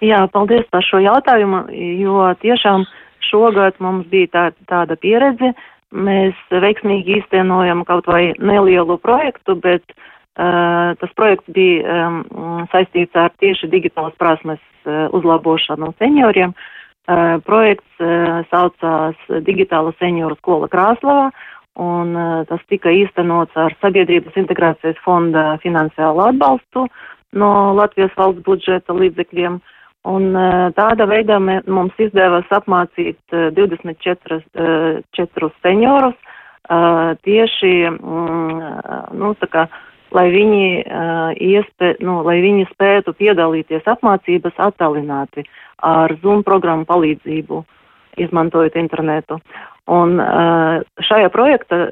Jā, paldies par šo jautājumu, jo tiešām šogad mums bija tā, tāda pieredze. Mēs veiksmīgi īstenojam kaut vai nelielu projektu, bet Uh, tas projekts bija um, saistīts ar tieši digitālas prasmes uh, uzlabošanu senioriem. Uh, projekts uh, saucās Digitāla senioru skola Krāslavā, un uh, tas tika īstenots ar Sabiedrības integrācijas fonda finansiālu atbalstu no Latvijas valsts budžeta līdzekļiem. Un uh, tāda veidā mē, mums izdevās apmācīt uh, 24 uh, 4 seniorus uh, tieši, mm, nu, tā kā, lai viņi, iespē, nu, lai viņi spētu piedalīties apmācības attālināti ar Zoom programmu palīdzību, izmantojot internetu. Un šajā projekta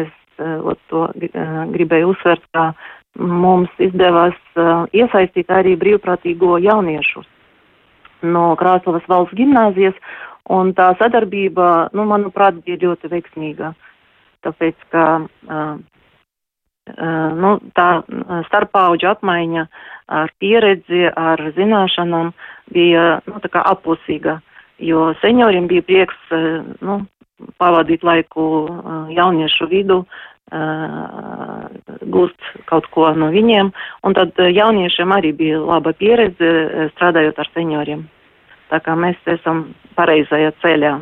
es uh, to gribēju uzsvērt, ka mums izdevās iesaistīt arī brīvprātīgo jauniešus no Krāslavas valsts gimnāzijas, un tā sadarbība, nu, manuprāt, bija ļoti veiksmīga. Tāpēc, ka uh, nu, tā starpauģu apmaiņa ar pieredzi, ar zināšanām bija nu, apusīga, jo senioriem bija prieks nu, pavadīt laiku jauniešu vidu, gūst kaut ko no viņiem, un tad jauniešiem arī bija laba pieredze strādājot ar senioriem. Tā kā mēs esam pareizajā ceļā.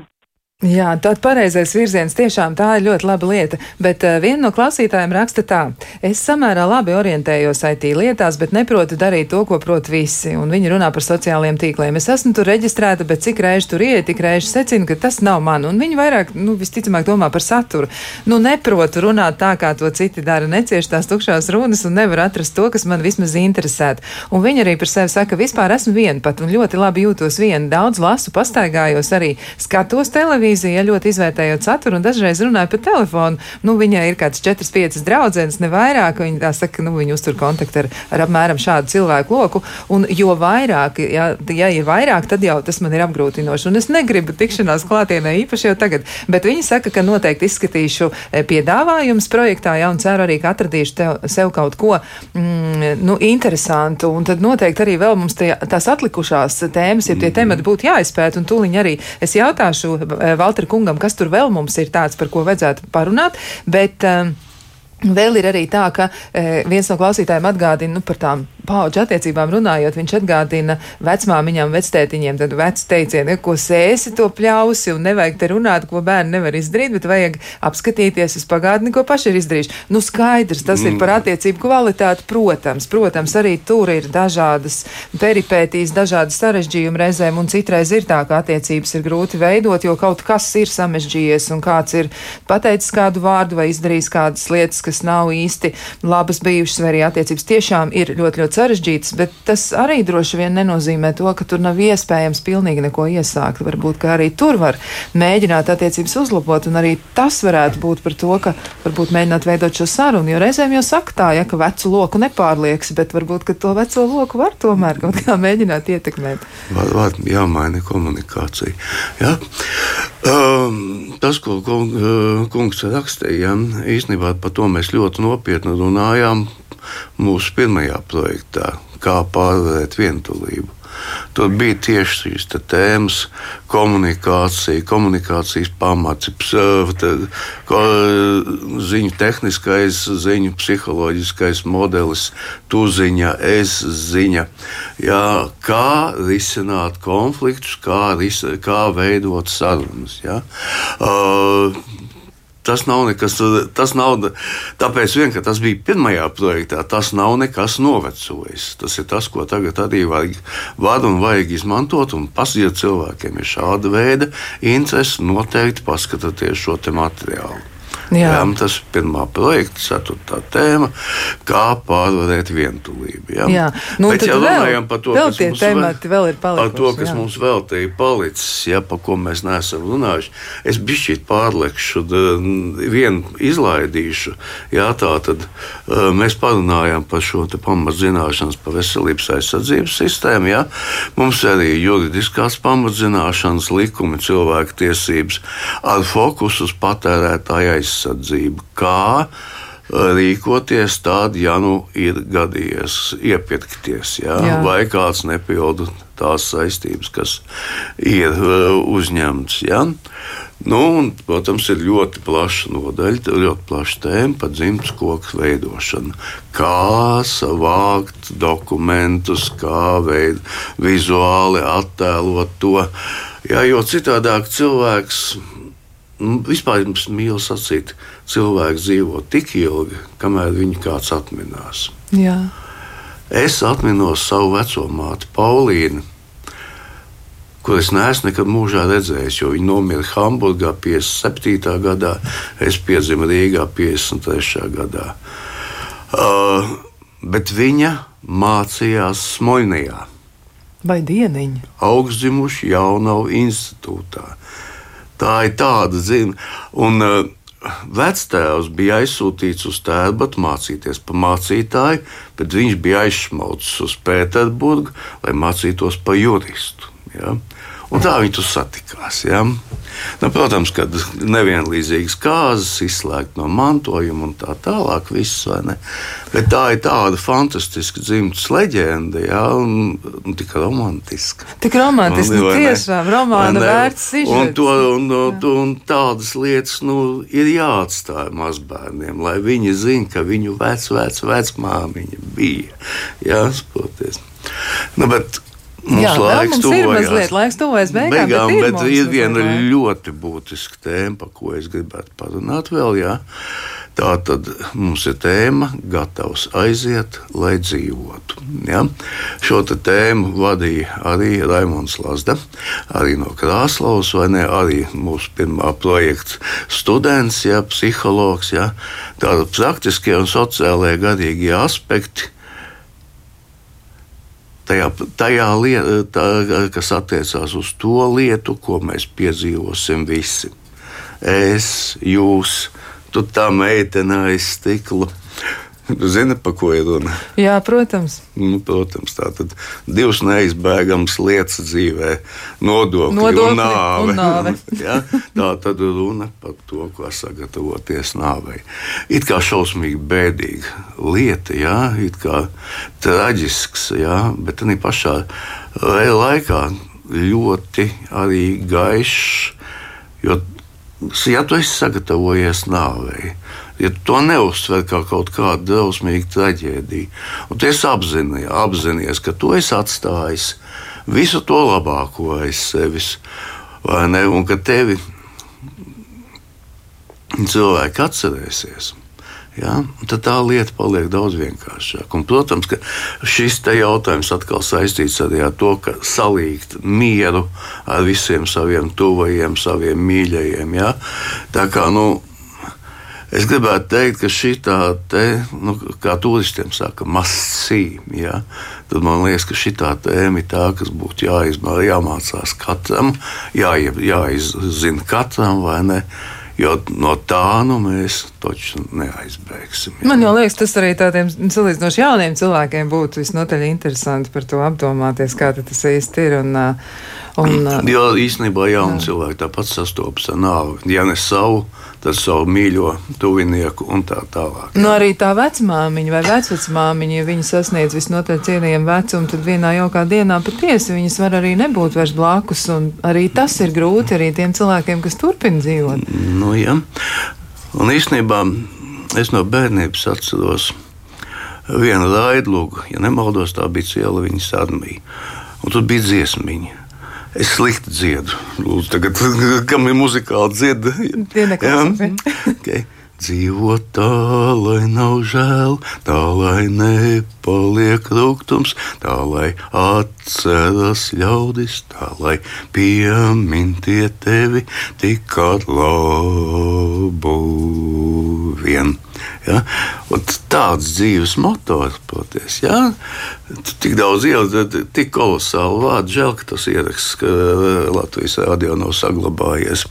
Jā, tad pareizais virziens tiešām tā ir ļoti laba lieta, bet uh, viena no klausītājiem raksta tā: Es samērā labi orientējos IT lietās, bet neprotu darīt to, ko prot visi, un viņi runā par sociālajiem tīkliem. Es esmu tur reģistrēta, bet cik reizi tur iet, tik reizi secinu, ka tas nav man, un viņi vairāk, nu, visticamāk domā par saturu. Nu, neprotu runāt tā, kā to citi dara, necieši tās tukšās runas un nevar atrast to, kas man vismaz interesētu. Un viņi arī par sevi saka, vispār esmu viena pat un ļoti labi jūtos viena. Daudz lasu, pastaigājos arī, skatos televīziju televīzija, ļoti izvērtējot saturu, un dažreiz runāju pa telefonu. Nu, viņai ir kāds 4-5 draudzenes, ne vairāk. Viņa tā saka, nu, viņa uztur kontaktu ar, ar apmēram šādu cilvēku loku. Un jo vairāk, ja, ja ir vairāk, tad jau tas man ir apgrūtinoši. Un es negribu tikšanās klātienē īpaši jau tagad, bet viņi saka, ka noteikti izskatīšu e, piedāvājumus projektā, ja un ceru arī, ka atradīšu tev, sev kaut ko mm, nu, interesantu. Un tad noteikti arī vēl mums tie, tās atlikušās tēmas, ja tie mhm. temati būtu jāizpēt, un tūliņ arī es jautāšu e, Valtra kungam, kas tur vēl mums ir tāds, par ko vajadzētu parunāt. Bet, um, Vēl ir arī tā, ka e, viens no klausītājiem atgādina nu, par tām paudžu attiecībām runājot. Viņš atgādina vecmāmiņām, vectētiņiem, tad vecu teicienu, ko sēsi, to pļausi, un nevajag te runāt, ko bērni nevar izdarīt, bet vajag apskatīties uz pagātni, ko paši ir izdarījuši. Nu, skaidrs, tas mm. ir par mm. attiecību kvalitāti, protams. Protams, arī tur ir dažādas peripētīs, dažādas sarežģījumi reizēm, un citreiz ir tā, ka attiecības ir grūti veidot, jo kaut kas ir samežģījies, un kāds ir pateicis kādu vārdu vai izdarījis kādas lietas, kas nav īsti labas bijušas, vai arī attiecības tiešām ir ļoti, ļoti sarežģītas, bet tas arī droši vien nenozīmē to, ka tur nav iespējams pilnīgi neko iesākt. Varbūt, ka arī tur var mēģināt attiecības uzlabot, un arī tas varētu būt par to, ka varbūt mēģināt veidot šo sarunu, jo reizēm jau saka tā, ja, ka vecu loku nepārlieks, bet varbūt, ka to veco loku var tomēr kaut kā mēģināt ietekmēt. Var, var jāmaina komunikācija. Ja? Um, tas, ko uh, kungs rakstīja, īstenībā par to mēs ļoti nopietni runājām mūsu pirmajā projektā, kā pārvarēt vientulību. Tur bija tieši šīs tēmas, komunikācija, komunikācijas pamats, ziņu tehniskais, ziņu psiholoģiskais modelis, tu ziņa, es ziņa. Jā, kā risināt konfliktus, kā, ris, kā veidot sarunas. Jā. Uh, Tas nav nekas, tas nav, tāpēc vien, tas bija pirmajā projektā, tas nav nekas novecojis. Tas ir tas, ko tagad arī vajag, var un vajag izmantot, un pasiet cilvēkiem ir šāda veida interesi, noteikti paskatieties šo materiālu. Jā. Jā, tas ir pirmā projekta, ceturtā tēma, kā pārvarēt vientulību. Jā, jā. Nu, Bet, ja runājam par to, kas mums temati vēl ir palikuši, par to, kas jā. mums vēl te ir palicis, ja, par ko mēs neesam runājuši, es bišķīt pārlekšu, vienu izlaidīšu. Jā, tā tad mēs parunājām par šo pamatzināšanas par veselības aizsardzības sistēmu. Jā. Mums arī juridiskās pamatzināšanas likumi, cilvēku tiesības ar fokusu uz patērētāju aizsardzību aizsardzību. Kā rīkoties tad, ja nu ir gadījies iepirkties, ja? Jā. vai kāds nepilda tās saistības, kas ir uh, uzņemtas. Ja? Nu, un, protams, ir ļoti plaša nodaļa, ļoti plaša tēma par dzimtas koku veidošanu. Kā savākt dokumentus, kā veid, vizuāli attēlot to. Jā, jo citādāk cilvēks vispār mīl sacīt, cilvēks dzīvo tik ilgi, kamēr viņu kāds atminās. Jā. Es atminos savu veco māti, Paulīnu, kur es neesmu nekad mūžā redzējis, jo viņa nomira Hamburgā 57. gadā, es piedzimu Rīgā 53. gadā. Uh, bet viņa mācījās Smoļnijā. Vai dieniņa? Augstdzimuši Jaunavu institūtā. Tā ir tāda zina. Un, uh, Vectēvs bija aizsūtīts uz Tērbatu mācīties par mācītāju, bet viņš bija aizsmaucis uz Pēterburgu, lai mācītos par juristu. Ja? Un tā viņi tur satikās. Ja? Nu, protams, ka nevienlīdzīgas kārtas, izslēgt no mantojuma un tā tālāk. Viss, Bet tā ir tāda fantastiska dzimtas leģenda, ja, un, un tik romantiska. Tik romantiski, nu, tiešām romāna vērts. Un, to, un, un, un tādas lietas nu, ir jāatstāj mazbērniem, lai viņi zinātu, ka viņu vec, vec, vecmāmiņa bija. Jā, spoties. Nu, bet, Mums Jā, laiks mums ir mazliet laiks tuvojas beigām, beigām bet, bet ir, ir viena mazliet. ļoti būtiska tēma, par ko es gribētu parunāt vēl. Jā. Tā tad mums ir tēma, gatavs aiziet, lai dzīvotu. Ja? Šo tēmu vadīja arī Raimons Lazda, arī no Krāslavas, vai ne? Arī mūsu pirmā projekta students, ja, psihologs. Ja? Tāda praktiskie un sociālie garīgie aspekti tajā, tajā lietā, kas attiecās uz to lietu, ko mēs piedzīvosim visi. Es, jūs, tu tā meitene aiz stikla. Zini, par ko ir runa? Jā, protams. Nu, protams, tā tad divas neizbēgamas lietas dzīvē - nodokļi, Nodokļi un nāve. un nāve. ja? Tā tad runa par to, kā sagatavoties nāvei. It kā šausmīgi bēdīga lieta, ja? it kā traģisks, ja? bet arī pašā laikā ļoti arī gaišs. Jo, ja tu esi sagatavojies nāvei, ja to neuztver kā kaut kādu drausmīgu traģēdiju, un tu esi apzinājies, ka tu esi atstājis visu to labāko aiz sevis, ne, un ka tevi cilvēki atcerēsies. Ja, tad tā lieta paliek daudz vienkāršāka. Un, protams, ka šis jautājums atkal saistīts arī ar to, ka salīgt mieru ar visiem saviem tuvajiem, saviem mīļajiem. Ja. Tā kā, nu, Es gribētu teikt, ka šī tā, te, nu, kā turistiem saka, masīva. Ja? Tad man liekas, ka šī tēma ir tā, kas būtu jāizmā, jāmācās katram, jā, jāizzina katram, vai ne? Jo no tā nu, mēs taču neaizbēgsim. Jā. Man liekas, tas arī tādiem salīdzinoši jauniem cilvēkiem būtu visnotaļ interesanti par to apdomāties, kā tas īsti ir. Un, un, jo īstenībā jauni cilvēki tāpat sastopas ar nāvi. Ja ne savu, tad savu mīļo tuvinieku un tā tālāk. Nu, arī tā vecmāmiņa vai vecmāmiņa, ja viņi sasniedz visnotaļ cienījumu vecumu, tad vienā jaukā dienā patiesi viņas var arī nebūt vairs blakus. Arī tas ir grūti arī tiem cilvēkiem, kas turpina dzīvot. Nu, ja. Un īstenībā es no bērnības atceros vienu raidlūgu, ja nemaldos, tā bija ciela viņas armija. Un tur bija dziesmiņa. Es slikti dziedu. Lūdzu, tagad, kam ir muzikāli dzieda? okay. Dzīvo tā, lai nav žēl, tā lai nepaliek rūkums, tā lai atceras ļaudis, tā lai piemintie tevi tik ar labu vien. Ja? Tāds dzīves motors, protams, ja? tik daudz ielas, tik kolosāli vārdi. Žēl, ka tas ieraksts ka Latvijas radio nav saglabājies.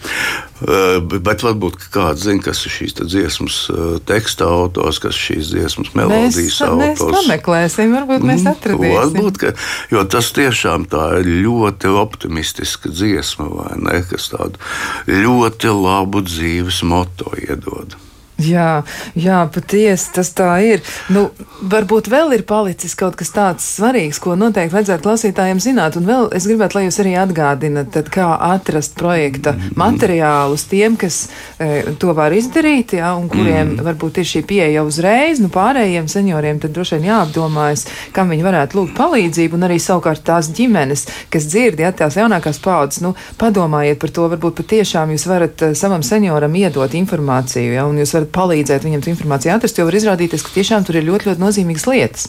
Bet varbūt kāds zina, kas ir šīs dziesmas teksta autors, kas šīs dziesmas melodijas mēs, autors. Mēs pameklēsim, varbūt mēs Mm, atradīsim. Varbūt, ka, jo tas tiešām tā ir ļoti optimistiska dziesma, vai ne? Kas tādu ļoti labu dzīves moto iedod. Jā, jā patiesi tas tā ir. Nu, varbūt vēl ir palicis kaut kas tāds svarīgs, ko noteikti vajadzētu klausītājiem zināt. Un vēl es gribētu, lai jūs arī atgādinat, tad, kā atrast projekta Mhm. materiālus tiem, kas e, to var izdarīt, jā, un kuriem Mhm. varbūt ir šī pieeja uzreiz. Nu, pārējiem senioriem tad droši vien jāapdomājas, kam viņi varētu lūgt palīdzību, un arī savukārt tās ģimenes, kas dzird, ja tās jaunākās paudzes, nu, padomājiet par to, varbūt patiešām jūs varat eh, savam senioram iedot informāciju, ja, un jūs varat palīdzēt viņam to informāciju atrast, jo var izrādīties, ka tiešām tur ir ļoti, ļoti nozīmīgas lietas.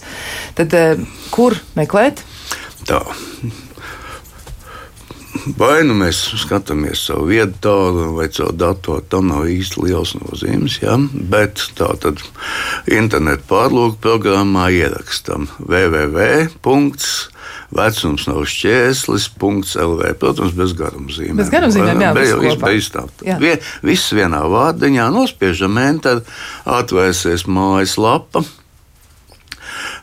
Tad eh, kur meklēt? Tā. Vai nu mēs skatāmies savu vietu, tādu vai caur datoru, tam nav īsti liels nozīmes. Ja? Bet tā tad internetu pārlūku programmā ierakstam www. Vecums nav šķērslis, punkts LV. Protams, bez garumzīmēm. Bez garumzīmēm, jā, Bez, bez tā. Jā. Vie, viss vienā vārdiņā nospiežam enter, atvērsies mājaslapa.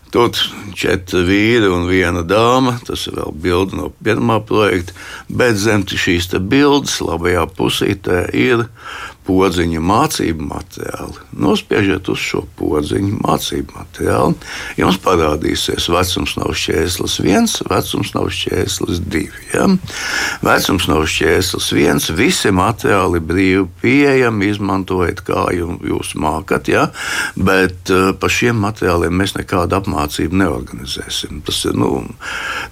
Tur četri vīri un viena dāma. Tas ir vēl bilde no pirmā projekta. Bet zem šīs bildes labajā pusītē ir podziņa mācību materiāli. Nospiežiet uz šo podziņu mācību materiālu. Jums parādīsies vecums nav šķērslis viens, vecums nav šķērslis divi. Ja? Vecums nav šķērslis viens, visi materiāli brīvi pieejami, izmantojiet, kā jūs mākat. Ja? Bet uh, par šiem materiāliem mēs nekādu apmācību neorganizēsim. Tas ir, nu,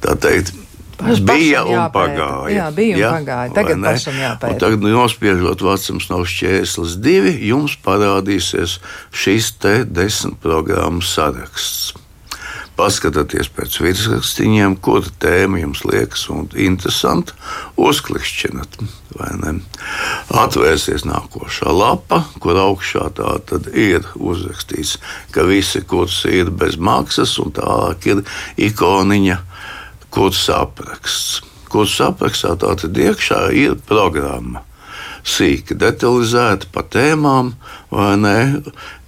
tā teikt, Paš- bija un jāpēta. pagāja. Jā, bija un pagāja. Tagad pašam jāpēta. Un Tagad, nospiežot vecums nav šķērslis divi, jums parādīsies šis te desmit programmu saraksts. Paskatieties pēc virsrakstiņiem, kura tēma jums liekas un interesanta, uzklikšķinat. Atvērsies nākošā lapa, kur augšā tā ir uzrakstīts, ka visi kursi ir bez maksas, un tālāk ir ikoniņa kursa apraksts. Kursa aprakstā tātad iekšā ir programma. Sīki detalizēta pa tēmām, vai ne?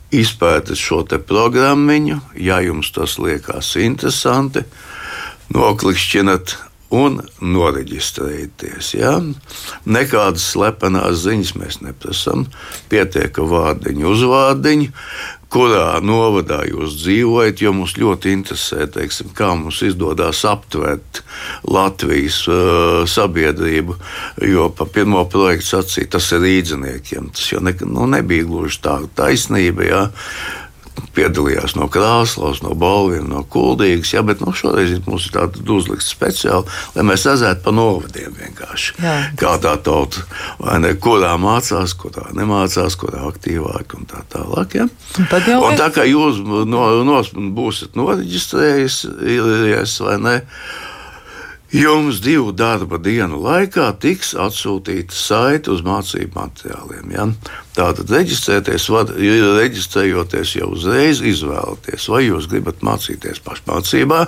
Izpētiet šo te programmiņu, ja jums tas liekas interesanti, noklikšķinat un noreģistrējieties. Ja? Nekādas slepenas ziņas mēs neprasām. Pietiek ar vārdiņu, uzvārdiņu, kurā novadā jūs dzīvojat, jo mums ļoti interesē, teiksim, kā mums izdodas aptvert Latvijas uh, sabiedrību. Jo par pirmo projektu sacīja, tas ir rīdziniekiem. Tas jau ne, nu, nebija gluži tā taisnība. Ja? Piedalījās no Krāslavas, no Balviem, no Kuldīgas. Ja, bet nu, šoreiz mums ir tāda uzlikta speciāli, lai mēs redzētu pa novadiem vienkārši. Jā. Kā tā tauta, ne, kurā mācās, kurā nemācās, kurā aktīvāk un tā tālāk. Ja? Un un tā kā jūs no, no, būsiet noreģistrējies vai ne. Jums divu darba dienu laikā tiks atsūtīta saite uz mācību materiāliem. Ja? Tātad reģistrēties, var, reģistrējoties jau uzreiz izvēlēties, vai jūs gribat mācīties pašmācībā.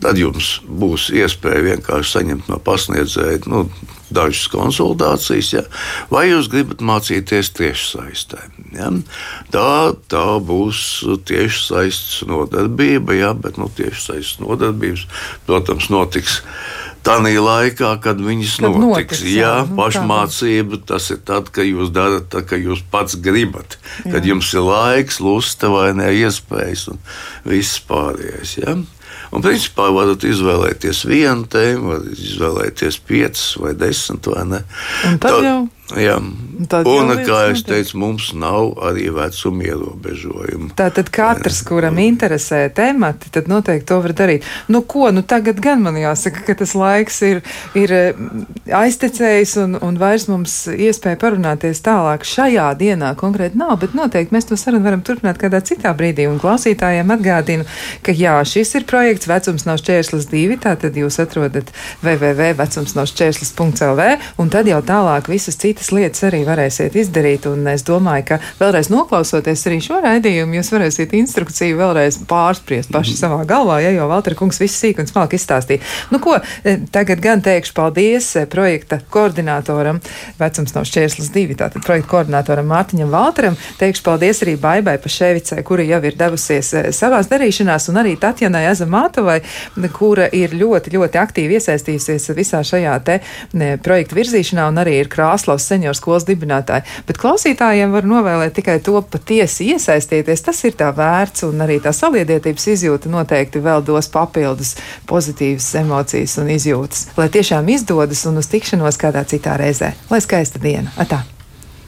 Tad jums būs iespēja vienkārši saņemt no pasniedzēja nu, dažas konsultācijas, ja? vai jūs gribat mācīties tiešsaistē. Ja? Tā, tā būs tiešsaistes nodarbība, ja? bet nu, tiešsaistes nodarbības, protams, notiks. Tanī laikā, kad viņas Kad notiks, notiks, jā, jā, nu, pašmācība, tas ir tad, kad jūs darat tā, ka jūs pats gribat, kad jums ir laiks, lusta vai ne iespējas un viss pārējais. Ja? Un, principā, varat izvēlēties vienu tēmu, varat izvēlēties piecas vai desmit, vai ne? Un tad jau- Jā, tad jau un, kā notiek. teicu, mums nav arī vecuma ierobežojumu. Tātad katrs, kuram interesē temati, tad noteikti to var darīt. Nu, ko, nu tagad gan man jāsaka, ka tas laiks ir, ir eh, aiztecējis un, un vairs mums iespēja parunāties tālāk šajā dienā konkrēti nav, bet noteikti mēs to sarunu varam turpināt kādā citā brīdī. Un klausītājiem atgādinu, ka jā, šis ir projekts Vecums nav šķērslis divi, tātad jūs atrodat www.vecums nav šķērslis.lv un tad jau tālāk visas citas lietas arī varēsiet izdarīt. Un es domāju, ka vēlreiz noklausoties arī šo raidījumu, jūs varēsiet instrukciju vēlreiz pārspriest paši savā galvā, ja jau Valtra kungs viss sīk un smalki izstāstīja. Nu ko, eh, tagad gan teikšu paldies eh, projekta koordinatoram, vecums nav šķērslis divi, tātad projekta koordinatoram Mārtiņam Valtram. Teikšu paldies arī Baibai Paševicai, kura jau ir devusies eh, savās darīšanās, un arī Tatjanai Azamātovai, kura ir ļoti, ļoti aktīvi iesaistījusies visā šajā te projekta virzīšanā, un arī ir Daugavas senioru skolas dibinātāji. Bet klausītājiem var novēlēt tikai to patiesi iesaistieties. Tas ir tā vērts, un arī tā saliedētības izjūta noteikti vēl dos papildus pozitīvas emocijas un izjūtas. Lai tiešām izdodas un uz tikšanos kādā citā reizē. Lai skaista diena! Atā.